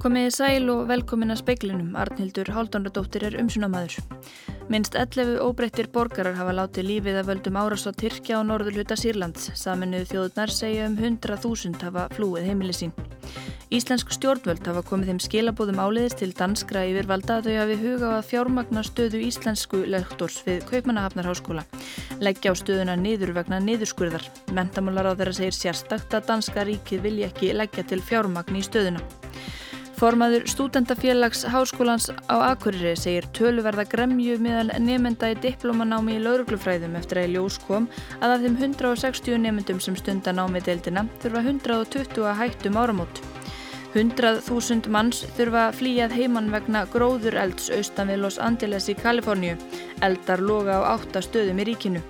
Komiði sæl og velkomin að speiklinum. Arnhildur Haldónardóttir er umsunamaður. Minst 11 óbreyttir borgarar hafa látið lífið að völdum árás á Tyrkja og norðurluta Sýrlands. Saminuðu þjóðunar segja um 100.000 hafa flúið heimili sín. Íslensk stjórnvöld hafa komið þeim skilabóðum áleiðis til danskra yfirvalda að þau hafi huga á að fjármagna stöðu íslensku lektors við Kaupmannahafnarháskóla. Leggja á stöðuna niður vegna niðurskurðar. Mentamálar á þeirra segir sérstakt að danska ríkið vilja ekki leggja til fjármagni í stöðuna. Formaður stúdendafélags Háskólans á Akureyri segir töluverða gremju meðal nefnda í diplomanámi í lauruglufræðum eftir að ljós kom að af þeim 160 nefndum sem stunda námi deildina þurfa 120 að hættum áramót. 100.000 manns þurfa að flýjað heimann vegna gróður elds austan við Los Angeles í Kaliforníu. Eldar loga á 8 stöðum í ríkinu.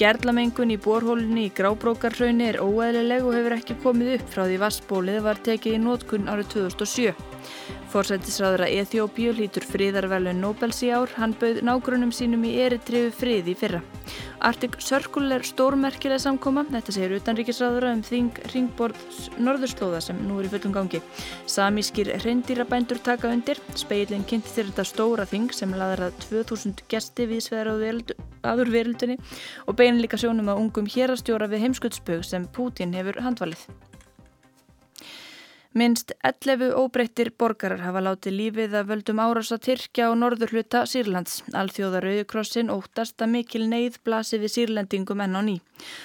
Gerlamengun í borhólunni í Grábrókarhraunni er óæðileg og hefur ekki komið upp frá því vassbólið var tekið í nótkunn árið 2007. Forsættisræðra Eþjópiu lítur fríðarvelun Nobels í ár, hann bauð nágrunum sínum í eritrifu frið í fyrra. Arctic Circle er stórmerkileg samkoma, þetta segir utanríkisræðura um þing ringborðs norðurslóða sem nú er í fullum gangi. Samískir reyndýrabændur taka undir, speilin kynnti þér þetta stóra þing sem laður að 2000 gesti viðsveðar aður verildunni og beinin líka sjónum að ungum hérastjóra við heimskutspög sem Pútin hefur handvalið. Minst 11 óbreyttir borgarar hafa látið lífið að völdum árasa Tyrkja og norðurhluta Sýrlands. Alþjóðar auðukrossin óttast að mikil neyð blasi við sýrlendingum enn á ný.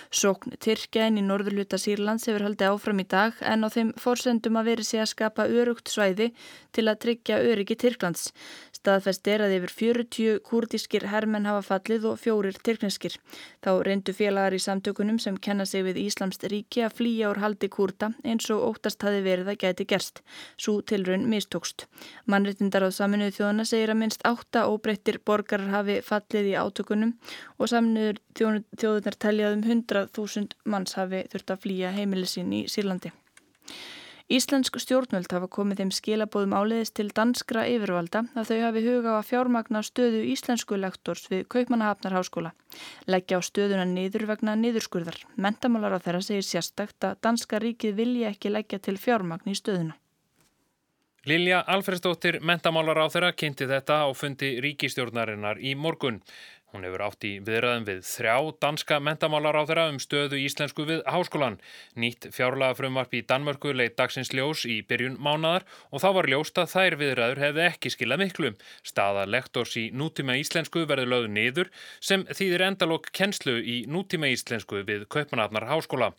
Sókn Tyrkja en í norðurhluta Sýrlands hefur haldið áfram í dag en á þeim fórsendum að veri sig að skapa örugt svæði til að tryggja öryggi Tyrklands. Staðfest er að yfir 40 kurdískir hermenn hafa fallið og fjórir tyrkneskir. Þá reyndu félagar í samtökunum sem kenna sig við Íslamst ríki að flýja úr haldi kurda eins og óttast hafi verið að gæti gerst. Svo tilraun mistókst. Mannréttindar á saminuðu þjóðana segir að minst átta óbreyttir borgarar hafi fallið í átökunum og saminuður þjóðunar teljaðum 100.000 manns hafi þurft að flýja heimilisinn í Sýrlandi. Íslensk stjórnvöld hafa komið þeim skilabóðum áleiðis til danskra yfirvalda að þau hafi huga á að fjármagna stöðu íslensku lektors við Kaupmannahafnarháskóla. Leggja á stöðuna niður vegna niðurskurðar. Mentamálar á þeirra segir sérstakt að danska ríkið vilja ekki leggja til fjármagn í stöðuna. Lilja Alfredsdóttir, mentamálar á þeirra, kynnti þetta á fundi ríkistjórnarinnar í morgun. Hún hefur átt í viðræðum við þrjá danska mentamálar á þeirra um stöðu íslensku við háskólan. Nýtt fjárlega frumvarp í Danmörku leitt dagsins ljós í byrjun mánadar og þá var ljóst að þær viðræður hefði ekki skilað miklu. Staða lektors í nútíma íslensku verði lögðu niður sem þýðir endalokk kennslu í nútíma íslensku við Kaupanafnar háskóla.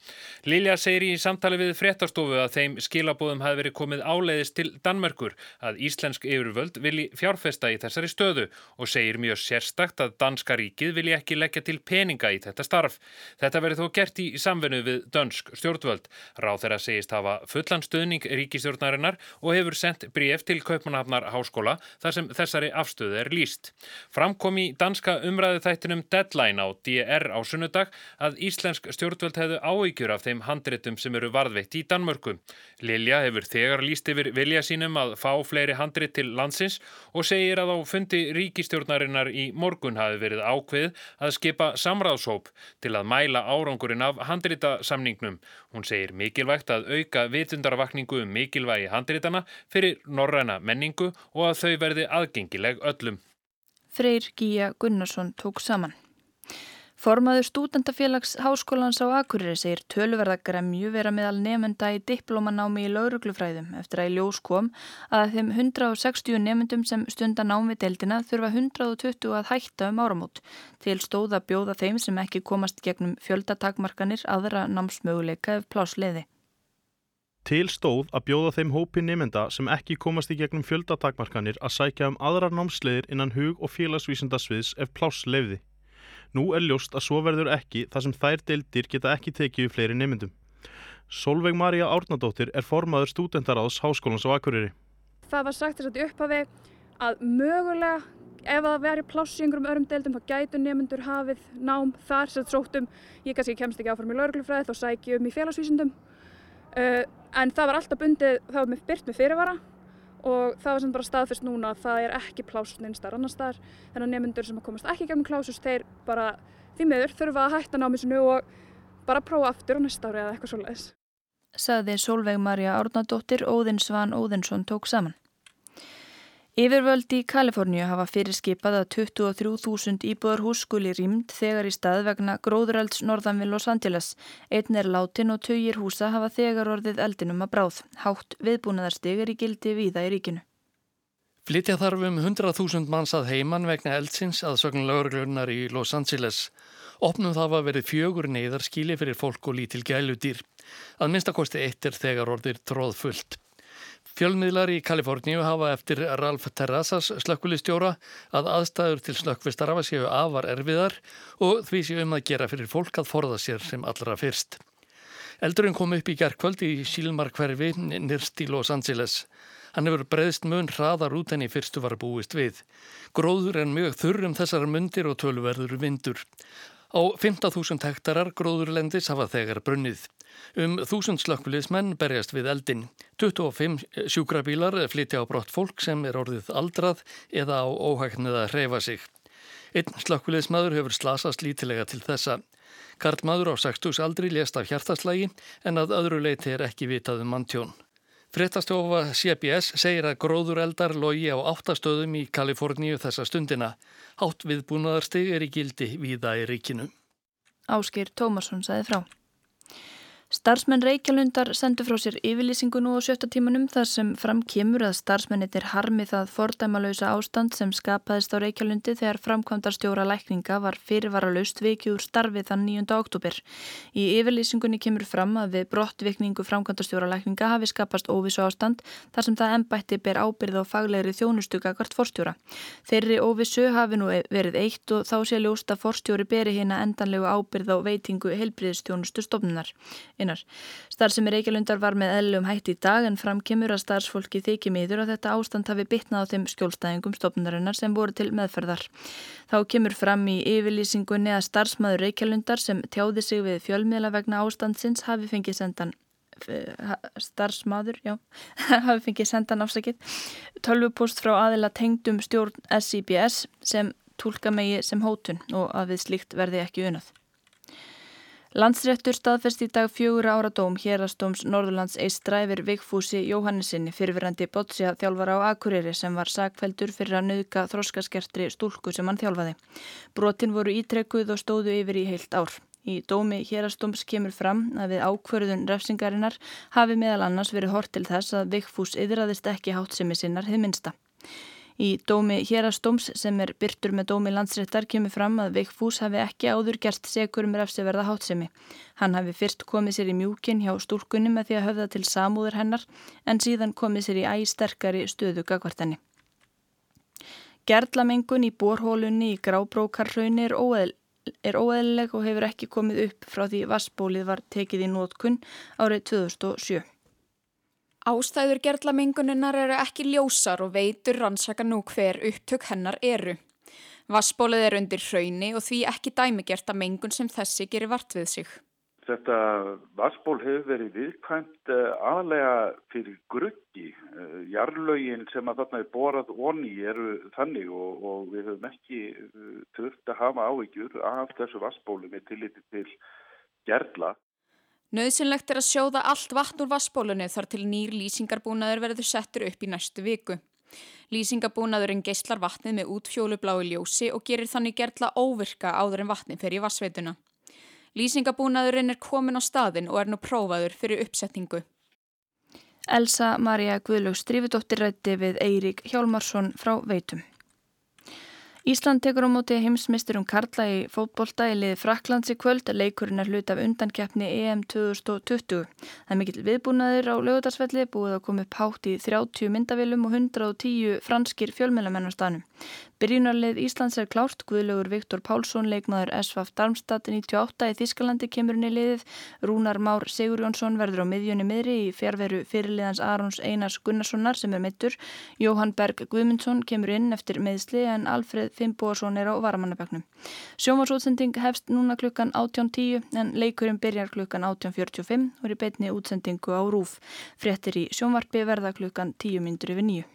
Lilja segir í samtali við fréttastofu að þeim skilabóðum hafi verið komið áleiðist til Danmörkur að íslensk yfirvöld vilji fjárfesta í þessari stöðu og segir mjög sérstakt að Dan danska ríkið vilja ekki leggja til peninga í þetta starf. Þetta verður þó gert í samfunnu við dönsk stjórnvöld. Ráð þeirra segist hafa fullan stöðning ríkistjórnarinnar og hefur sendt bríf til Kaupmannhafnar háskóla þar sem þessari afstöðu er líst. Framkom í danska umræðu þættinum Deadline á DR á sunnudag að íslensk stjórnvöld hefðu áíkjur af þeim handritum sem eru varðveitt í Danmörku. Lilja hefur þegar líst yfir vilja sínum að fá fleiri handrit til landsins og segir að á fundi ríkistjórnarinnar í morgun hafi verið verið ákveð að skipa samráðshóp til að mæla árangurinn af handritasamningnum. Hún segir mikilvægt að auka vitundarvakningu um mikilvægi handritana fyrir norræna menningu og að þau verði aðgengileg öllum. Freyr Gíja Gunnarsson tók saman. Formaður stúdendafélags Háskólans á Akureyri segir tölverða gremju vera meðal nefnda í diplómanámi í lauruglufræðum eftir að í ljós kom að þeim 160 nefndum sem stunda námi deildina þurfa 120 að hætta um áramót til stóða bjóða þeim sem ekki komast gegnum fjöldatakmarkanir aðra námsmöguleika ef plásleiði. Til stóð að bjóða þeim hópi nefnda sem ekki komast í gegnum fjöldatakmarkanir að sækja um aðrar námsleiðir innan hug- og félagsvísindasviðs ef plásleiði. Nú er ljóst að svo verður ekki þar sem þær deildir geta ekki tekið við fleiri nemyndum. Solveig Maria Árnadóttir er formaður stúdentaráðs Háskólans á Akureyri. Það var sagt þess að upphafi að mögulega ef það veri pláss í einhverjum örum deildum þá gætu nemyndur hafið nám þar sem þróttum. Ég kannski kemst ekki áfram í lauruglufræði þá sæk ég um í félagsvísindum. Uh, en það var alltaf bundið, það var byrt með fyrirvara og það var sem bara staðfyrst núna að það er ekki pláss neinstar annar staðar þannig að nefnendur sem komast ekki gegnum klásus þeir bara því meður þurfa að hætta námið sinu og bara prófa aftur á næsta ári eða eitthvað svoleiðis. Saði Solveig Marja Árnadóttir Óðinn Svan Óðinsson tók saman. Yfirvöld í Kaliforníu hafa fyrirskipað að 23.000 íbúðar hús skuli rýmd þegar í stað vegna gróðuralds norðan við Los Angeles. Einn er látin og töyir húsa hafa þegar orðið eldinum að bráð. Hátt viðbúnaðarstig er í gildi víða í ríkinu. Flytja þarf um 100.000 manns að heiman vegna eldsins að sögn lauruglunar í Los Angeles. Opnum það var verið fjögur neyðar skíli fyrir fólk og lítil gæludýr. Að minnstakosti eitt er þegar orðir tróð fullt. Fjölmiðlar í Kaliforníu hafa eftir Ralf Terrazas slökkulistjóra að aðstæður til slökkvistarafa séu afar erfiðar og því séu um að gera fyrir fólk að forða sér sem allra fyrst. Eldurinn kom upp í gerðkvöld í Sílmar hverfi nýrst í Los Angeles. Hann hefur breyðst mun hraðar út enn í fyrstu var búist við. Gróður er mjög þurr um þessar mundir og tölverður vindur. Á 15.000 hektarar gróðurlendis hafa þegar brunnið. Um þúsund slökkviliðsmenn berjast við eldin. 25 sjúkrabílar flytja á brott fólk sem er orðið aldrað eða á óhæknið að hreyfa sig. Einn slökkviliðsmaður hefur slasast lítilega til þessa. Karl maður á 60 aldri lést af hjartaslægi en að öðru leiti er ekki vitað um manntjón. Frettastofa CBS segir að gróður eldar logi á áttastöðum í Kaliforníu þessa stundina. Hátt viðbúnaðarstig er í gildi víða í ríkinu. Áskir Tómasson sagði frá. Starfsmenn Reykjalundar sendu frá sér yfirlýsingu nú á sjötta tímanum þar sem fram kemur að starfsmennitir harmi það fordæmalausa ástand sem skapaðist á Reykjalundi þegar framkvæmdarstjóra lækninga var fyrirvaralaust vikjúr starfi þann 9. oktober. Í yfirlýsingunni kemur fram að við brottvikningu framkvæmdarstjóra lækninga hafi skapast óvissu ástand þar sem það ennbætti ber ábyrð á faglegri þjónustuga hvert forstjóra. Þeirri óvissu hafi nú verið eitt og þá sé ljóst að forstjóri beri hérna endanlegu ábyrð á veitingu helbriðstjónustu stofnunar innar. Starfsemi Reykjalundar var með eðlum hætti í dag en fram kemur að starfsfólki þykir miður að þetta ástand hafi bitnað á þeim skjólstæðingum stofnunarinnar sem voru til meðferðar. Þá kemur fram í yfirlýsingunni að starfsmaður Reykjalundar sem tjáði sig við fjölmiðla vegna ástandsins hafi fengið sendan starfsmaður, já, hafi fengið sendan afsakið, tölvupost frá aðila tengdum stjórn SIBS sem tólka megi sem hótun og að við slíkt verði ekki unað. Landsréttur staðfest í dag fjögur ára dóm hérastóms Norðurlands eistra yfir Vigfúsi Jóhannesinni fyrirverandi bótsja þjálfara á Akureyri sem var sagfældur fyrir að nauðka þróskaskertri stúlku sem hann þjálfaði. Brotin voru ítrekuð og stóðu yfir í heilt ár. Í dómi hérastóms kemur fram að við ákverðun refsingarinnar hafi meðal annars verið hort til þess að Vigfús yðraðist ekki hátsemi sinnar hið minsta. Í dómi hérastóms sem er byrtur með dómi landsréttar kemur fram að Vigfús hafi ekki áður gert segur um refsiverða hátsemi. Hann hafi fyrst komið sér í mjúkin hjá stúlkunni með því að höfða til samúður hennar en síðan komið sér í æg sterkari stöðu gagvartenni. Gerlamengun í borhólunni í Grábrókarraunni er óeðl er óeðlileg og hefur ekki komið upp frá því vassbólið var tekið í nótkunn árið 2007. Ástæður gerlamenguninnar eru ekki ljósar og veitur rannsaka nú hver upptök hennar eru. Vassbólið er undir hrauni og því ekki dæmigert að mengun sem þessi gerir vart við sig. Þetta vassból hefur verið viðkvæmt eh, aðlega fyrir gruggi. Eh, jarlögin sem að þarna er borað onni eru þannig og, og við höfum ekki eh, þurft að hafa áhyggjur af þessu vassbólu með tilliti til gerla. Nauðsynlegt er að sjóða allt vatn úr vassbólunni þar til nýr lýsingarbúnaður verður settur upp í næstu viku. Lýsingarbúnaðurinn geyslar vatnið með útfjólublái ljósi og gerir þannig gerðla óvirka áður en vatnið fer í vassveituna. Lýsingarbúnaðurinn er komin á staðin og er nú prófaður fyrir uppsetningu. Elsa Maria Guðlögs Strífudóttir rætti við Eirík Hjálmarsson frá Veitum. Ísland tekur á móti heimsmyrstur um Karla í fótbolta í liði Fraklands í kvöld leikurinn er hlut af undankeppni EM 2020. Það er mikill viðbúnaður á lögudarsvelli búið að koma upp hátt í 30 myndavilum og 110 franskir fjölmjölamenn á stanum. Byrjunarlið Íslands er klárt, Guðlaugur Viktor Pálsson, leikmaður SVF Darmstadt 98 í Þískalandi kemurinn í liðið, Rúnar Már Sigur Jónsson verður á miðjunni miðri í fjárveru fyrirliðans Arons Einars Gunnarssonar sem er mittur, Jóhann Berg Guðmundsson kemur inn eftir meðsli en Alfred Fimboarsson er á varamannabögnum. Sjómarsútsending hefst núna klukkan 18.10 en leikurinn byrjar klukkan 18.45 og er í beitni útsendingu á Rúf. Frettir í sjónvarpi verða klukkan 10 mindur yfir nýju.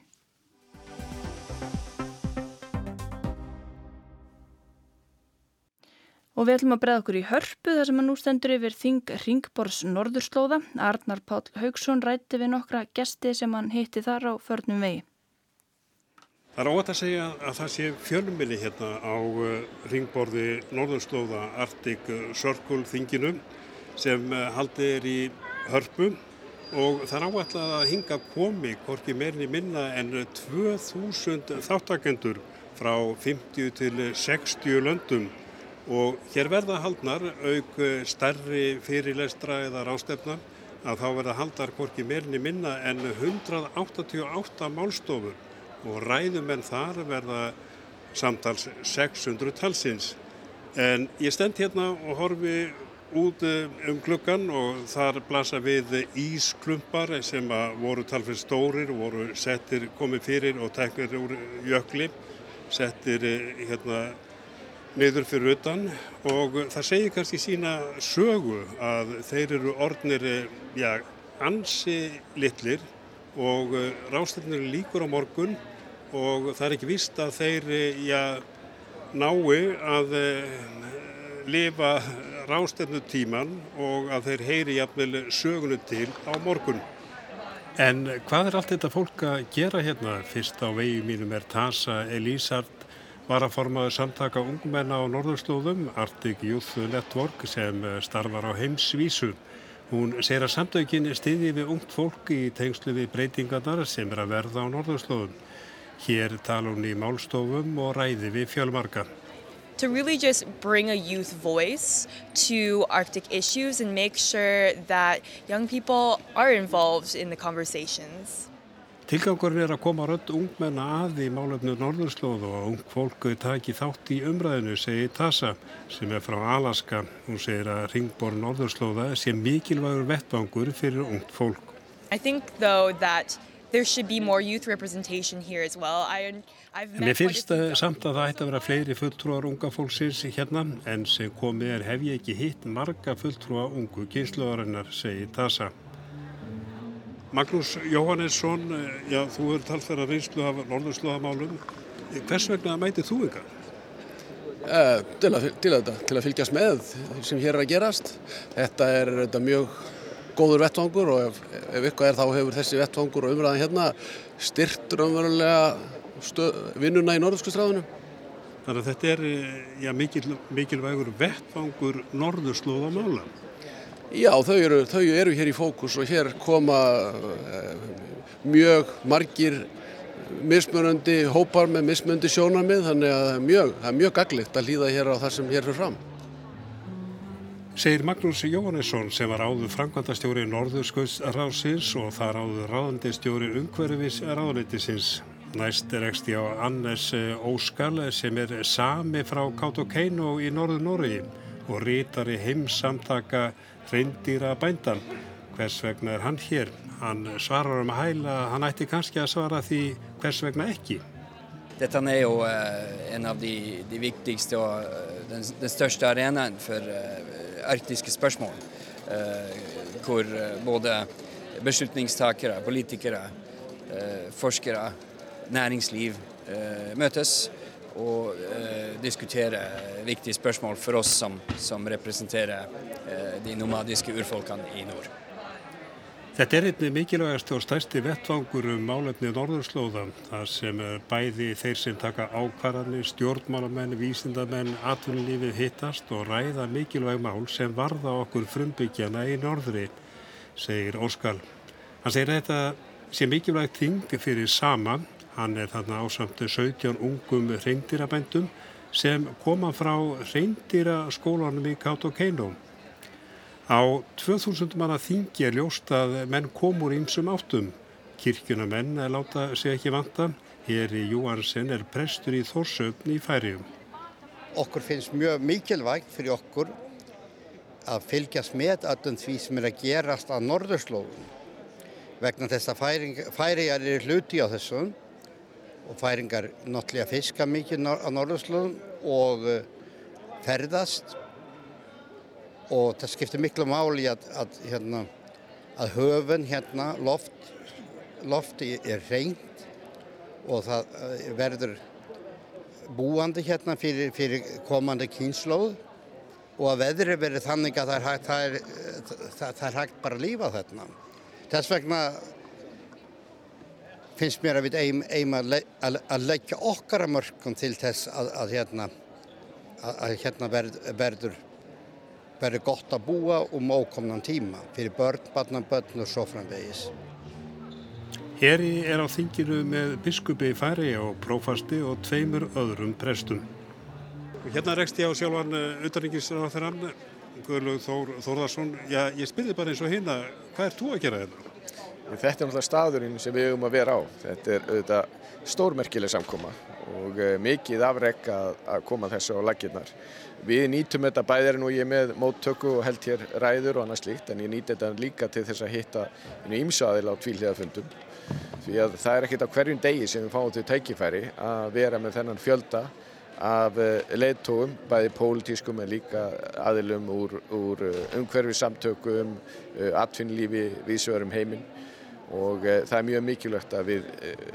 Og við ætlum að breða okkur í hörpu þar sem að nú stendur yfir Þing Ringborðs Norðurslóða. Arnar Pál Haugsson rætti við nokkra gesti sem hann hitti þar á förnum vegi. Það er óvægt að segja að það sé fjölminni hérna á uh, Ringborði Norðurslóða Arctic Circle þinginu sem uh, haldið er í hörpu og það er ávægt að hinga komi hvorki meirinni minna en 2000 þáttakendur frá 50 til 60 löndum. Og hér verða haldnar auk stærri fyrirlestra eða rástefna að þá verða haldar hvorki meirinni minna en 188 málstofur og ræðumenn þar verða samtals 600 talsins. En ég stend hérna og horfi út um klukkan og þar blasa við ísklumpar sem voru talfinn stórir voru settir komið fyrir og teknir úr jökli, settir hérna niður fyrir utan og það segir kannski sína sögu að þeir eru orðnir ja, ansi litlir og rástefnir líkur á morgun og það er ekki vist að þeir ja, nái að lifa rástefnu tíman og að þeir heyri jafnvel sögunu til á morgun. En hvað er allt þetta fólk að gera hérna? Fyrst á vegi mínum er Tasa Elísard varaformaður samtaka ungmenna á Norðurslóðum, Arctic Youth Network sem starfar á heimsvísu. Hún segir að samtökin stiði við ungt fólk í tengslu við breytingarnar sem er að verða á Norðurslóðum. Hér tala hún í málstofum og ræði við fjölmarka. To really just bring a youth voice to Arctic issues and make sure that young people are involved in the conversations. Tilgangurinn er að koma rödd ungmenna að í málefnu Norðurslóð og að ung fólk taki þátt í umræðinu, segir Tasa, sem er frá Alaska. Hún segir að Ringborn Norðurslóða sé mikilvægur vettvangur fyrir ungt fólk. I think though that there should be more youth representation here as well. I, I've En mér finnst samt að það ætti að vera fleiri fulltrúar unga fólksins hérna en sem komið er hef ég ekki hitt marga fulltrúa ungu kynsluðarinnar, segir Tasa. Magnús Jóhannesson, já, þú eru talfæra reynslu af norðurslóðamálum. Hvers vegna mætið þú ykkar? Uh, til, að, til, að, til að fylgjast með sem hér er að gerast. Þetta er þetta mjög góður vettvangur og ef, ef eitthvað er þá hefur þessi vettvangur og umræðan hérna styrtur umverulega vinnuna í norðurskustráðinu. Þannig að þetta er já, mikil, mikilvægur vettvangur norðurslóðamála. Já, þau eru, þau eru hér í fókus og hér koma uh, mjög margir mismunandi hópar með mismunandi sjónamið þannig að það er mjög, það er mjög gaglitt að líða hér á það sem hér fyrir fram. Segir Magnús Jóhannesson sem var áður framkvæmdastjóri Norðurskauðsráðsins og þar áður ráðandistjóri umhverfis ráðleitisins. Næst er eksti á Annes Óskal sem er sami frá Kautokeino í Norður Nóri og rítari heimsamtaka reyndýra bændan. Hvers vegna er hann hér? Hann svarar um hæla, hann ætti kannski að svara því hvers vegna ekki. Dette er jo uh, en av de, de viktigste og den, den, største arenaen for arktiske spørsmål. hvor både beslutningstakere, politikere, forskere, næringsliv møtes og diskuterer viktige spørsmål for oss som, som representerer de nomadiske urfolkene i nord. Þetta er einnig mikilvægast og stærsti vettvangur um málefni Norðurslóða, þar sem bæði þeir sem taka ákvarðanir, stjórnmálamenn, vísindamenn, atvinnulífið hittast og ræða mikilvæg mál sem varða okkur frumbyggjana í norðri, segir Óskal. Hann segir þetta sé mikilvægt þing fyrir sama, hann er þarna ásamt 17 ungum reyndirabændum sem koma frá reyndirskólanum í Kautokeino. Á 2000 manna þingi er ljóst að menn komur ímsum áttum. Kirkjuna menn láta sig ekki vanta. Heri Júansen er prestur í Þórsöfn í færium. Okkur finnst mjög mikilvægt fyrir okkur að fylgjast með öllum því sem er að gerast að norðurslóðum. Vegna þess að færingar eru hluti á þessum og færingar náttúrulega fiska mikið á norðurslóðum og ferðast og það skiptir miklu máli að, að, hérna, að höfun hérna, loft, lofti er reynd og það verður búandi hérna fyrir, fyrir komandi kynnslóð og að veðri verið þannig að það er hægt, það er, það, það er hægt bara að lífa þarna. Þess vegna finnst mér að við eigum, eigum að, le, að, leggja okkar að mörgum til þess að, hérna, hérna verð, verður, verður gott að búa um ókomnan tíma fyrir börn, barnabörn og svo framvegis. Heri er á þinginu með biskupi í færi og prófasti og tveimur öðrum prestum. Hérna rekst ég á sjálfan auðarringisráþarann, Guðlaug Þór, Þórðarsson. Já, ég spyrði bara eins og hérna, hvað er þú að gera þetta? Þetta er náttúrulega staðurinn sem við höfum að vera á. Þetta er auðvitað stórmerkileg samkoma og mikið afreg að, að koma þessu á laginnar. Við nýtum þetta bæðirinn og ég með móttöku og held hér ræður og annað slíkt en ég nýti þetta líka til þess að hitta ímsaðil á tvílhiðafundum því að það er ekkert á hverjum degi sem við fáum til tækifæri að vera með þennan fjölda af leittóum, bæði pólitískum en líka aðilum úr, úr umhverfisamtökum, atvinnlífi, viðsverum heiminn og það er mjög mikilvægt að við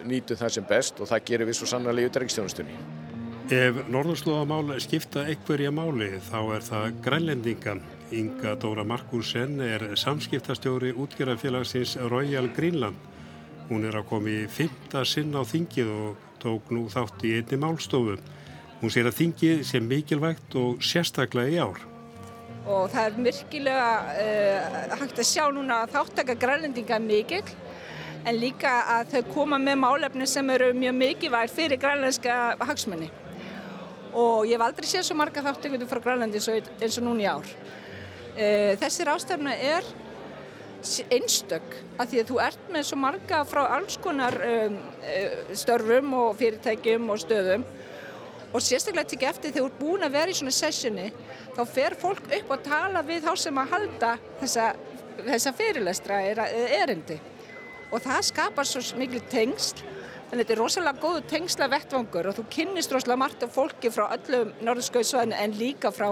nýtum það sem best og það gerum við svo sannlega í utryggsstjónustunni. Ef norðurslóðamál skipta einhverja máli þá er það grænlendingan. Inga Dóra Markusen er samskiptastjóri útgerðarfélagsins Royal Greenland. Hún er að koma í fymta sinn á þingið og tók nú þátt í einni málstofu. Hún sér að þingið sé mikilvægt og sérstaklega í ár. Og það er virkilega uh, hægt að sjá núna að þáttaka grænlendinga mikil en líka að þau koma með málefni sem eru mjög mikilvægt fyrir grænlendska hagsmunni. Og ég hef aldrei séð svo marga þáttökundur frá Grænlandi eins og núna í ár. Uh, þessir ástæfna er einstök að því að þú ert með svo marga frá alls konar um, störfum og fyrirtækjum og stöðum og sérstaklega tekið eftir þegar þú ert búin að vera í svona sessioni þá fer fólk upp að tala við þá sem að halda þessa, þessa fyrirlestra erindi og það skapar svo miklu tengsl að þetta er rosalega góðu tengsla vettvangur og þú kynnist rosalega margt af fólki frá öllum norðskauðsvæðinu en líka frá,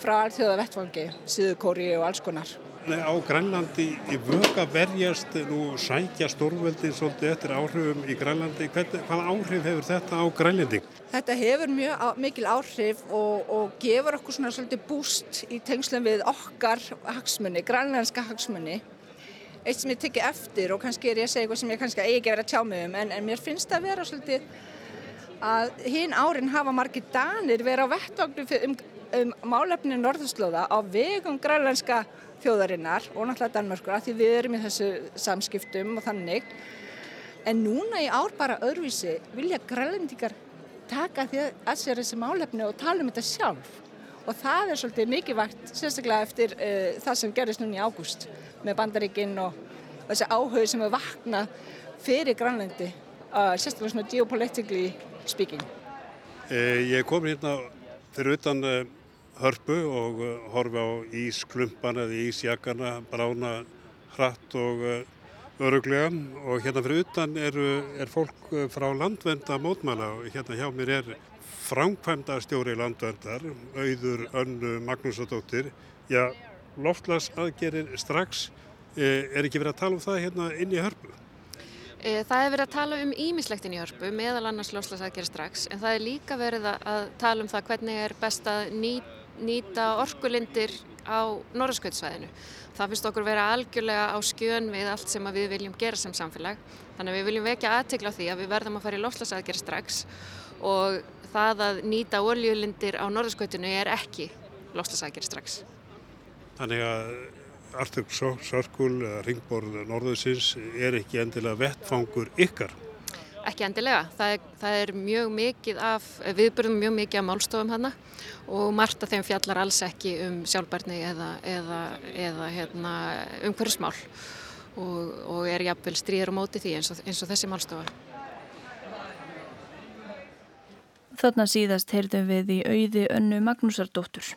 frá allþjóða vettvangi, Suðukóri og alls konar á Grænlandi í vög að verjast nú sækja stórveldi svolítið eftir áhrifum í Grænlandi. Hvern, hvað áhrif hefur þetta á Grænlandi? Þetta hefur mjög á, mikil áhrif og, og gefur okkur svona svolítið búst í tengslum við okkar hagsmunni, grænlandska hagsmunni. Eitt sem ég tekki eftir og kannski er ég að segja eitthvað sem ég kannski eigi ekki verið að tjá mig um en, en mér finnst það að vera svolítið að hinn árin hafa margir danir verið á vettvagnu um, um málefni norðurslóða á vegum grænlandska þjóðarinnar og náttúrulega Danmörkur að því við erum í þessu samskiptum og þannig. En núna í ár bara öðruvísi vilja grælendingar taka því að sér þessi málefni og tala um þetta sjálf og það er svolítið mikilvægt sérstaklega eftir uh, það sem gerist núna í ágúst með bandaríkinn og þessi áhug sem er vakna fyrir grænlendi uh, sérstaklega svona geopolitically speaking. Eh, Ég kom hérna fyrir utan uh, hörpu og horfi á ísklumpana eða ísjakana brána hratt og öruglega og hérna fyrir utan er, er fólk frá landvenda mótmæla og hérna hjá mér er framkvæmda stjóri landvendar, auður önnu Magnúsadóttir. Já, loftlas aðgerir strax, er ekki verið að tala um það hérna inn í hörpu? Það er verið að tala um ímislektin í hörpu, meðal annars lofslagsaðgerð strax, en það er líka verið að tala um það hvernig er best að nýta orkulindir á norðskautsvæðinu. Það finnst okkur vera algjörlega á skjön við allt sem við viljum gera sem samfélag. Þannig að við viljum vekja aðtegla á því að við verðum að fara í lofslasaðgerð strax og það að nýta oljulindir á norðskautinu er ekki lofslasaðgerð strax. Þannig að Artur Sörkul, ringborð norðusins, er ekki endilega vettfangur ykkar? Ekki endilega. Það er, það er mjög mikið af, viðbörðum mjög mikið af málstofum hana og margt af þeim fjallar alls ekki um sjálfbarni eða, eða, eða hérna, umhverfsmál og, og er jafnvel stríður á móti því eins og, eins og þessi málstofa. Þarna síðast heyrðum við í auði önnu Magnúsardóttur.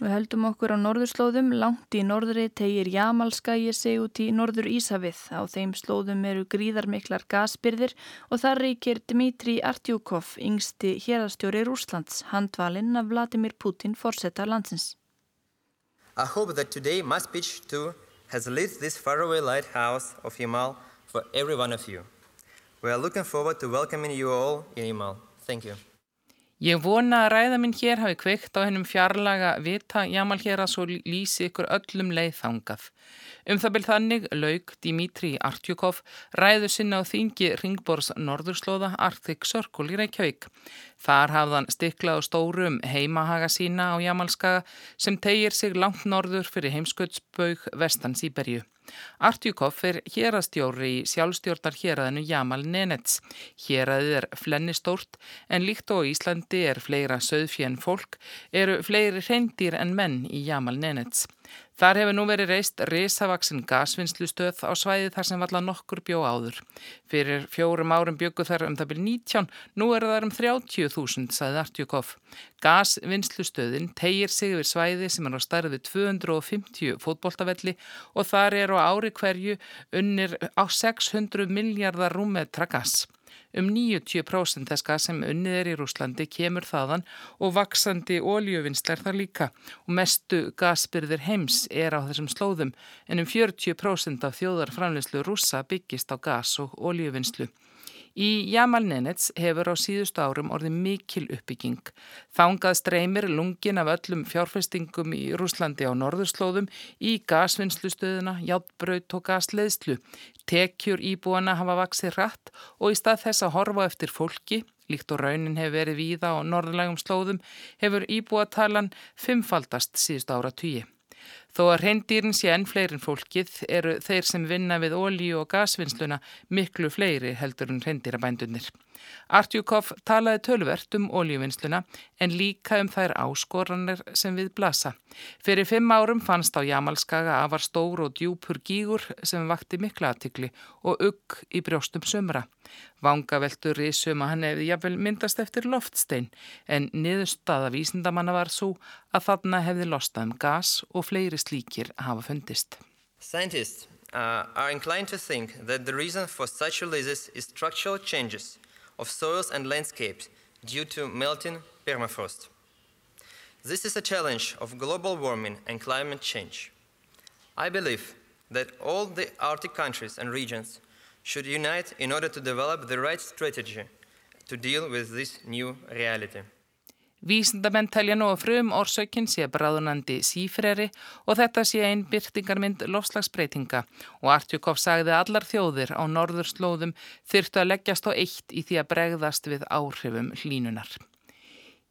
Við höldum okkur á norðurslóðum, langt í norðri tegir Jamalskægi sig út í norður Ísafið. Á þeim slóðum eru gríðarmiklar gasbyrðir og þar reykir Dmitri Artjúkov, yngsti hérastjóri Rúslands, handvalinn af Vladimir Putin fórsetta landsins. I hope that today my speech too has lit this faraway lighthouse of Yamal for every one of you. We are looking forward to welcoming you all in Yamal. Thank you. Ég vona að ræða minn hér hafi kveikt á hennum fjarlaga vita jamal hér að svo lýsi ykkur öllum leiðþangað. Um það byrð þannig laug Dimitri Artjukov ræðu sinna á þingi Ringbors Norðurslóða Arctic Circle í Reykjavík. Þar hafðan stiklað á stórum heimahaga sína á Jamalskaga sem tegir sig langt norður fyrir heimskautsbaug vestan Sýberju. Artjúkov er hérastjóri í sjálfstjórnar héræðinu Jamal Nenets. Héræðið er flennistórt en líkt og Íslandi er fleira söðfjön fólk eru fleiri reyndir en menn í Jamal Nenets. Þar hefur nú verið reist risavaksin gasvinnslustöð á svæði þar sem valla nokkur bjó áður. Fyrir fjórum árum byggu þar um það byrj 19, nú eru það um 30.000, saði Artjúkov. Gasvinnslustöðin tegir sig yfir svæði sem er á starfið 250 fótboltavelli og þar eru á ári hverju unnir á 600 miljardar rúmetra gas. Um 90% þess gas sem unnið er í Rúslandi kemur þaðan og vaksandi óljöfinslar þar líka og mestu gasbyrðir heims er á þessum slóðum en um 40% af þjóðarframleyslu rúsa byggist á gas og óljöfinslu. Í Jamal Nenets hefur á síðustu árum orðið mikil uppbygging. Þángað streymir lungin af öllum fjárfestingum í Rúslandi á norðurslóðum í gasvinnslustöðuna, játbraut og gasleðslu. Tekjur íbúana hafa vaksið rætt og í stað þess að horfa eftir fólki, líkt og raunin hefur verið víða á norðlægum slóðum, hefur íbúatalan fimmfaldast síðustu ára tugi. Þó að reyndýrin sé enn fleirin fólkið eru þeir sem vinna við ólíu og gasvinnsluna miklu fleiri heldur en reyndýrabændunir. Artjúkov talaði tölvert um ólíuvinnsluna en líka um þær áskoranir sem við blasa. Fyrir fimm árum fannst á Jamalskaga afar stór og djúpur gígur sem vakti mikla aðtikli og ugg í brjóstum sömra. Vangaveltur í suma hann hefði jafnvel myndast eftir loftstein en niðurstaða vísindamanna var svo að þarna hefði lostað um gas og fleiri slíkir hafa fundist. Scientists uh, are inclined to think that the reason for such releases is structural changes of soils and landscapes due to melting permafrost. This is a challenge of global warming and climate change. I believe that all the Arctic countries and regions should unite in order to develop the right strategy to deal with this new reality. Vísindamenn telja nú að frum orsökinn sé bráðunandi sífreri og þetta sé einn byrtingarmynd lofslagsbreytinga og Artjúkov sagði að allar þjóðir á norðurslóðum þyrtu að leggjast á eitt í því að bregðast við áhrifum hlínunar.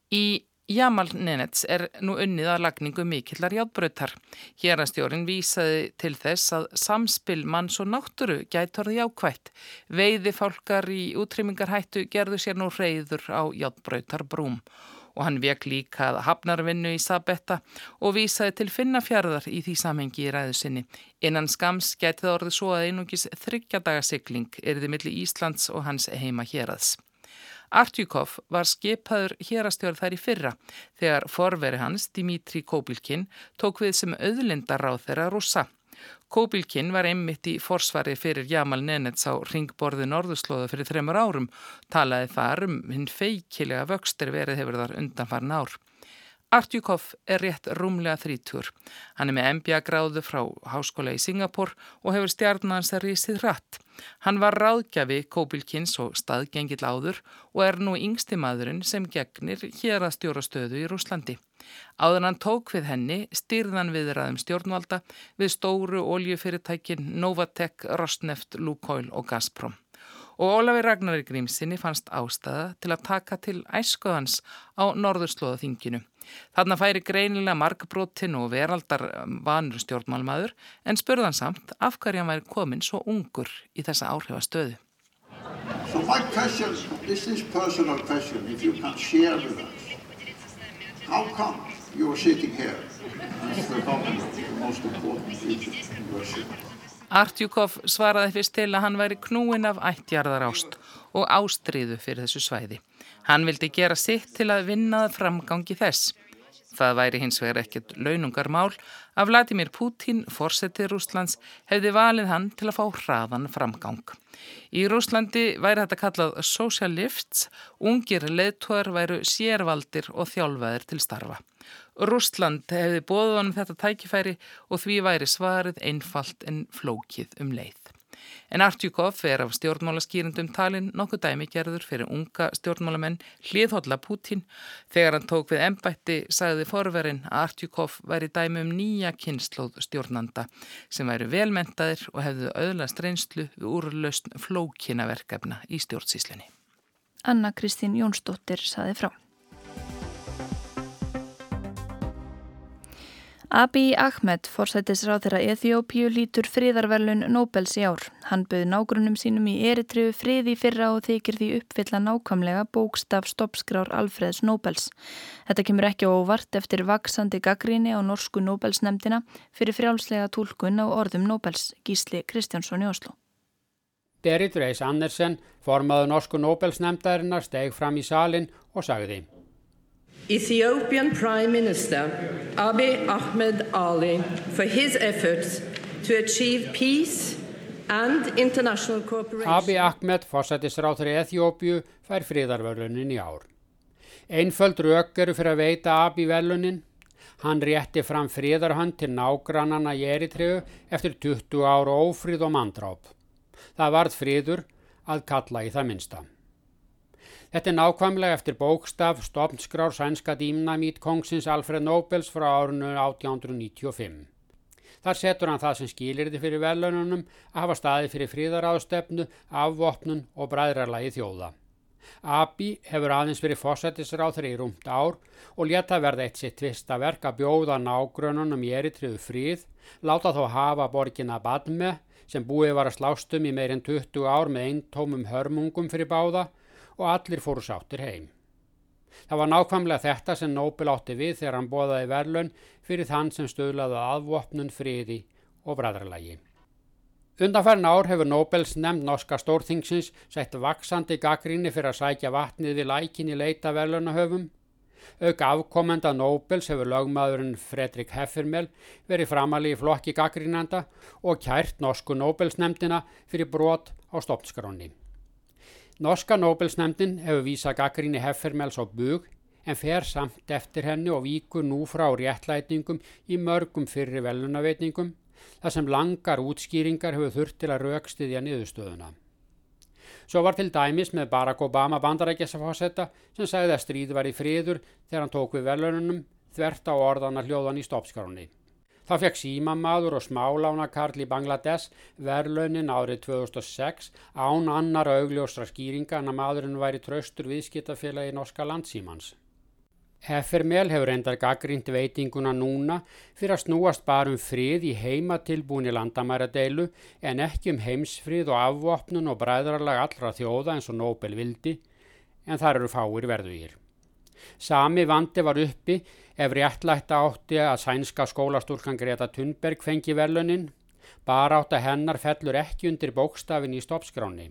Í Jamal Nenets er nú unnið að lagningu mikillar játbröytar. Hérastjórin vísaði til þess að samspil manns og náttúru gætorði jákvætt. Veiði fálkar í útrýmingarhættu gerðu sér nú reyður á játbröytar brúm og hann vek líka að hafnarvinnu í Sabetta og vísaði til finnafjörðar í því samhengi í ræðu sinni. Innan skams getið orðið svo að einungis þryggjadagasikling erði millir Íslands og hans heima héraðs. Artjúkov var skipaður hérastjórn þær í fyrra þegar forveri hans, Dimitri Kobilkin, tók við sem auðlindaráð þeirra rúsa. Kobilkin var einmitt í forsvari fyrir Jamal Nenets á ringborði Norðurslóða fyrir þremur árum, talaði þar um hinn feikilega vöxtir verið hefur þar undanfarn ár. Artjúkov er rétt rúmlega þrítur. Hann er með MBA-gráðu frá háskóla í Singapur og hefur stjarnans að rísið rætt. Hann var ráðgjafi Kóbilkins og staðgengill áður og er nú yngsti maðurinn sem gegnir hér að stjóra stöðu í Rúslandi. Áður hann tók við henni styrðan viðraðum stjórnvalda við stóru oljufyrirtækin Novatek, Rosneft, Lukoil og Gazprom og Ólafi Ragnarir Grímsinni fannst ástæða til að taka til æskuðans á norðurslóðaþinginu. Þarna færi greinilega markbrotin og veraldar vanur stjórnmálmaður en spurðan samt af hverja hann væri komin svo ungur í þessa áhrifastöðu. So my question, this is personal question, if you can share with us, how come you are sitting here as the governor of the most important region in Russia? Artjúkov svaraði fyrst til að hann væri knúin af ættjarðar ást og ástriðu fyrir þessu svæði. Hann vildi gera sitt til að vinnaða framgangi þess. Það væri hins vegar ekkert launungarmál að Vladimir Putin, forsetið Rúslands, hefði valið hann til að fá hraðan framgang. Í Rúslandi væri þetta kallað social lifts, ungir leðtóðar væru sérvaldir og þjálfaðir til starfa. Rúsland hefði bóðið honum þetta tækifæri og því væri svarið einfalt en flókið um leið. En Artjúkov er af stjórnmálaskýrendum talin nokkuð dæmi gerður fyrir unga stjórnmálamenn hliðhólla Pútín. Þegar hann tók við embætti sagði forverinn að Artjúkov væri dæmi um nýja kynnslóð stjórnanda sem væri velmentaðir og hefðu auðlast reynslu við úrlaust flókinaverkefna í stjórnsíslunni. Anna Kristín Jónsdóttir saði frá. Abiy Ahmed, forsættisráð þeirra Eþjópíu, lítur friðarverlun Nobels í ár. Hann bauð nágrunum sínum í eritriðu friði fyrra og þykir því uppfylla nákvæmlega bókstaf stoppskrár Alfreds Nobels. Þetta kemur ekki óvart eftir vaksandi gaggríni á norsku Nobelsnemdina fyrir frjálslega tólkun á orðum Nobels, Gísli Kristjánsson í Oslo. Berit Reis Andersen, formaðu norsku Nobelsnemdarinnar, steg fram í salin og sagði Ethiopian Prime Minister Abiy Ahmed Ali for his efforts to achieve peace and international cooperation. Abiy Ahmed, fórsættisráð fyrir Eþjópiu, fær friðarverlunin í ár. Einföld rauk eru fyrir að veita Abiy velunin. Hann rétti fram friðarhönd til nágrannana í Eritreu eftir 20 ára ófríð og mandráp. Það varð friður að kalla í það minsta. Þetta er nákvæmlega eftir bókstaf stopnskrár sænska dýmnamít kongsins Alfred Nobels frá árunum 1895. Þar setur hann það sem skilir þið fyrir velununum að hafa staði fyrir fríðaráðstefnu, afvopnun og bræðrarlagi þjóða. Abi hefur aðeins verið fósættisráþur í rúmt ár og leta verða eitt sitt tvista verk að bjóða nágrununum í eritriðu fríð, láta þó hafa borgina Badme sem búið var að slástum í meirinn 20 ár með eintómum hörmungum fyrir báða og allir fóru sáttir heim. Það var nákvæmlega þetta sem Nobel átti við þegar hann bóðaði verlun fyrir þann sem stöðlaði aðvopnun friði og bræðralagi. Undanfærin ár hefur Nobels nefnd norska stórþingsins sett vaksandi gaggríni fyrir að sækja vatnið við lækin í leita verlunahöfum. Auk afkomenda Nobels hefur lögmaðurinn Fredrik Heffermel verið framali í flokki gaggrínanda og kært norsku Nobels nefndina fyrir brot á stopnskráni. Norska Nobelsnæmdin hefur vísað gaggríni Heffermels á bug en fer samt eftir henni og víkur nú frá réttlætingum í mörgum fyrri velunaveitningum þar sem langar útskýringar hefur þurft til að raukstiðja niðurstöðuna. Svo var til dæmis með Barack Obama bandarækjasafásetta sem sagði að stríð var í friður þegar hann tók við velunum þvert á orðana hljóðan í stoppskráni. Þá fekk símamaður og smálánakarl í Bangladesh verðlaunin árið 2006 án annar augljósra skýringa en að maðurinn væri tröstur viðskiptafélagi norska landsímans. Heffermel hefur endar gaggrínt veitinguna núna fyrir að snúast bara um frið í heimatilbúni landamæradeilu en ekki um heimsfrið og afvopnun og bræðrarlag allra þjóða eins og Nobel vildi en þar eru fáir verðugir. Sami vandi var uppi ef réttlætta átti að sænska skólastúrkan Greta Thunberg fengi velunin, að hennar fellur ekki undir bókstafin í stoppskráni.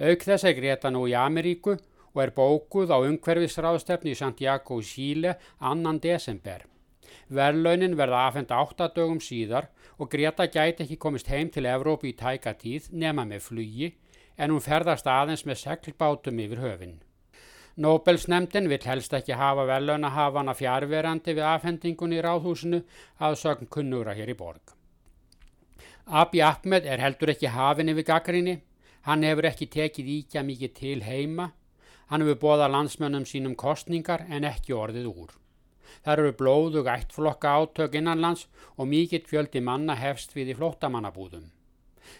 Auk þess er Greta nú í Ameríku og er bókuð á umhverfisráðstefni í Santiago í Síle annan desember. Verlaunin verða afhenda áttadögum síðar og Greta gæti ekki komist heim til Evrópi í tæka tíð nema með flugi en hún ferðast aðeins með seglbátum yfir höfinn. Nobelsnemndin vill helst ekki hafa velunahafana fjárverandi við afhendingun í ráðhúsinu að sögn kunnura hér í borg. Abiy Ahmed er heldur ekki hafin yfir gaggrinni, hann hefur ekki tekið íkja mikið til heima, hann hefur bóðað landsmönnum sínum kostningar en ekki orðið úr. Það eru blóðug ættflokka átök innanlands og mikill fjöldi manna hefst við í flóttamannabúðum.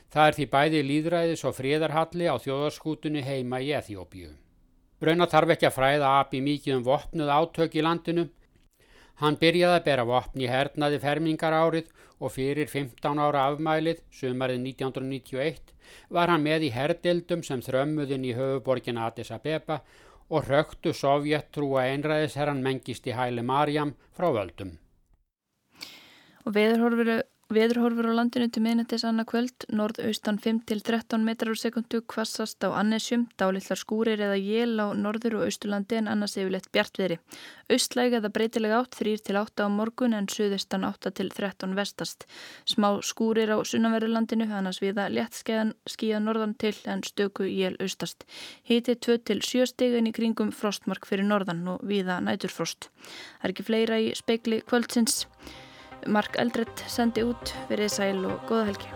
Það er því bæði líðræðis og fríðarhalli á þjóðarskútunni heima í Eþjópiu. Brauna þarf ekki að fræða Abi mikið um vopnuð átök í landinu. Hann byrjaði að bera vopn í hernaði fermingar árið og fyrir 15 ára afmælið, sumarið 1991, var hann með í herdildum sem þrömmuðin í höfuborgin Addis Abeba og röktu sovjettrúa einræðisherran mengist í hæli Marjam frá völdum. Og veðurhorfuru Veðurhorfur á landinu til miðnættis annað kvöld, norðaustan 5-13 metrar úr sekundu, kvassast á annesjum, dálitlar skúrir eða jél á norður og austurlandi en annars yfirleitt bjartviðri. Austlæg eða breytilega átt 3-8 á morgun en suðistan 8-13 vestast. Smá skúrir á sunnanverðurlandinu, annars viða léttskeiðan skíða norðan til en stöku jél austast. Hiti 2-7 stegin í kringum frostmark fyrir norðan og viða næturfrost. Það er ekki fleira í speikli kvöldsins. Mark Eldredd sendi út, verið sæl og góða helgi.